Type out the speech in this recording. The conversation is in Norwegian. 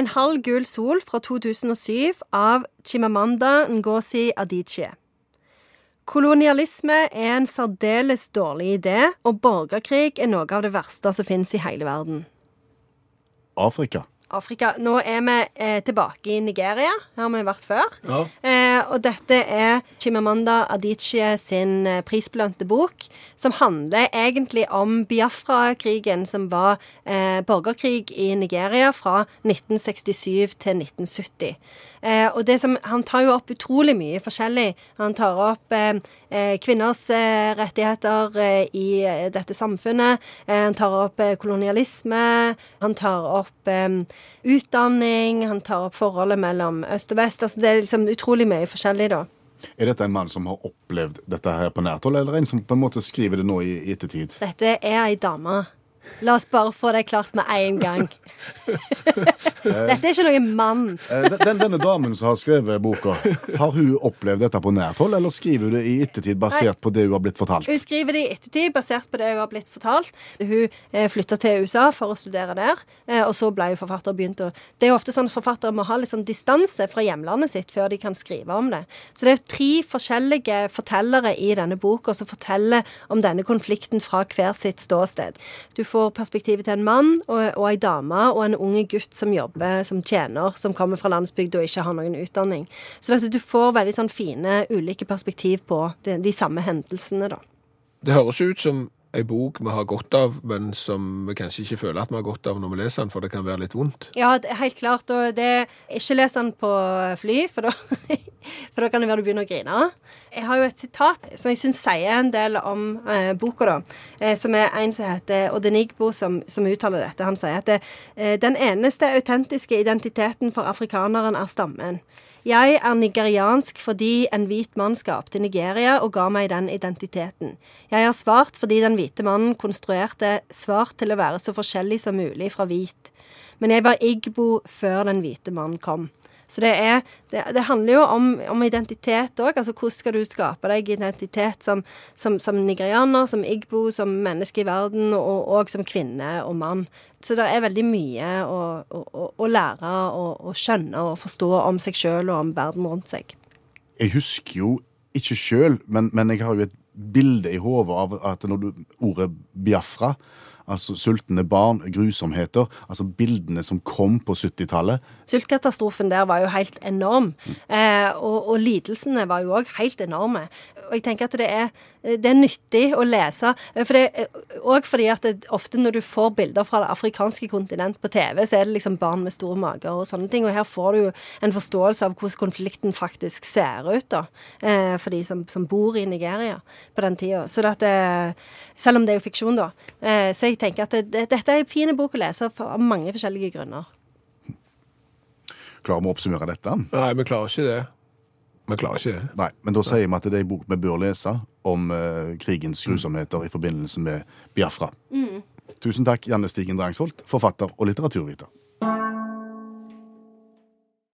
En halv gul sol fra 2007 av Chimamanda Ngozi Adichie. Kolonialisme er en særdeles dårlig idé, og borgerkrig er noe av det verste som finnes i hele verden. Afrika. Afrika. Nå er vi eh, tilbake i Nigeria. Her har vi vært før. Ja. Eh, og dette er Chimamanda Adichie sin eh, prisbelønte bok, som handler egentlig om Biafra-krigen, som var eh, borgerkrig i Nigeria fra 1967 til 1970. Eh, og det som, Han tar jo opp utrolig mye forskjellig. Han tar opp eh, eh, kvinners eh, rettigheter i dette samfunnet. Han tar opp kolonialisme. Han tar opp utdanning. Han tar opp forholdet mellom øst og vest. Altså, det er liksom utrolig mye forskjellig, da. Er dette en mann som har opplevd dette her på nært hold, eller en som på en måte skriver det nå i ettertid? Dette er ei dame. La oss bare få det klart med en gang. Dette er ikke noen mann. Eh, den, denne damen som har skrevet boka, har hun opplevd dette på nært hold, eller skriver hun det i ettertid basert på det hun har blitt fortalt? Hun skriver det i ettertid, basert på det hun har blitt fortalt. Hun eh, flytta til USA for å studere der, eh, og så ble hun forfatter. og begynte å... Det er jo ofte sånn at forfattere må ha litt sånn distanse fra hjemlandet sitt før de kan skrive om det. Så det er tre forskjellige fortellere i denne boka som forteller om denne konflikten fra hver sitt ståsted. Du får perspektivet til en mann og, og ei dame og en unge gutt som jobber som tjener, som kommer fra landsbygd og ikke har noen utdanning. Så at du får veldig sånn fine ulike perspektiv på de, de samme hendelsene, da. Det høres ut som ei bok vi har godt av, men som vi kanskje ikke føler at vi har godt av når vi leser den, for det kan være litt vondt. Ja, det helt klart. Og det Ikke les den på fly, for da, for da kan det være du begynner å grine. Jeg har jo et sitat som jeg syns sier en del om eh, boka, da. Eh, som er en som heter Odenigbo, som, som uttaler dette. Han sier at det, eh, den eneste autentiske identiteten for afrikaneren er stammen. Jeg er nigeriansk fordi en hvit mann skapte Nigeria og ga meg den identiteten. Jeg er svart fordi den hvite mannen konstruerte svart til å være så forskjellig som mulig fra hvit. Men jeg var igbo før den hvite mannen kom. Så det, er, det, det handler jo om, om identitet òg. Altså hvordan skal du skape deg identitet som, som, som nigerianer, som igbo, som menneske i verden, og, og som kvinne og mann. Så det er veldig mye å, å, å lære og skjønne og forstå om seg sjøl og om verden rundt seg. Jeg husker jo ikke sjøl, men, men jeg har jo et bilde i hodet av at når du ordet Biafra Altså sultne barn, grusomheter. Altså bildene som kom på 70-tallet. Sultkatastrofen der var jo helt enorm. Eh, og, og lidelsene var jo òg helt enorme. Og jeg tenker at det er, det er nyttig å lese. For det, og fordi at det, ofte når du får bilder fra det afrikanske kontinent på TV, så er det liksom barn med store mager og sånne ting. Og her får du jo en forståelse av hvordan konflikten faktisk ser ut, da. Eh, for de som, som, bor i Nigeria på den tida. Så det at det, Selv om det er jo fiksjon, da. Eh, så jeg tenker at det, dette er en fin bok å lese av mange forskjellige grunner. Klarer vi å oppsummere dette? Nei, vi klarer ikke det. Vi klarer ikke det. Nei, men da sier vi at det er en bok vi bør lese om uh, krigens grusomheter i forbindelse med Biafra. Tusen takk, Janne Stigen Drangsholt, forfatter og litteraturviter.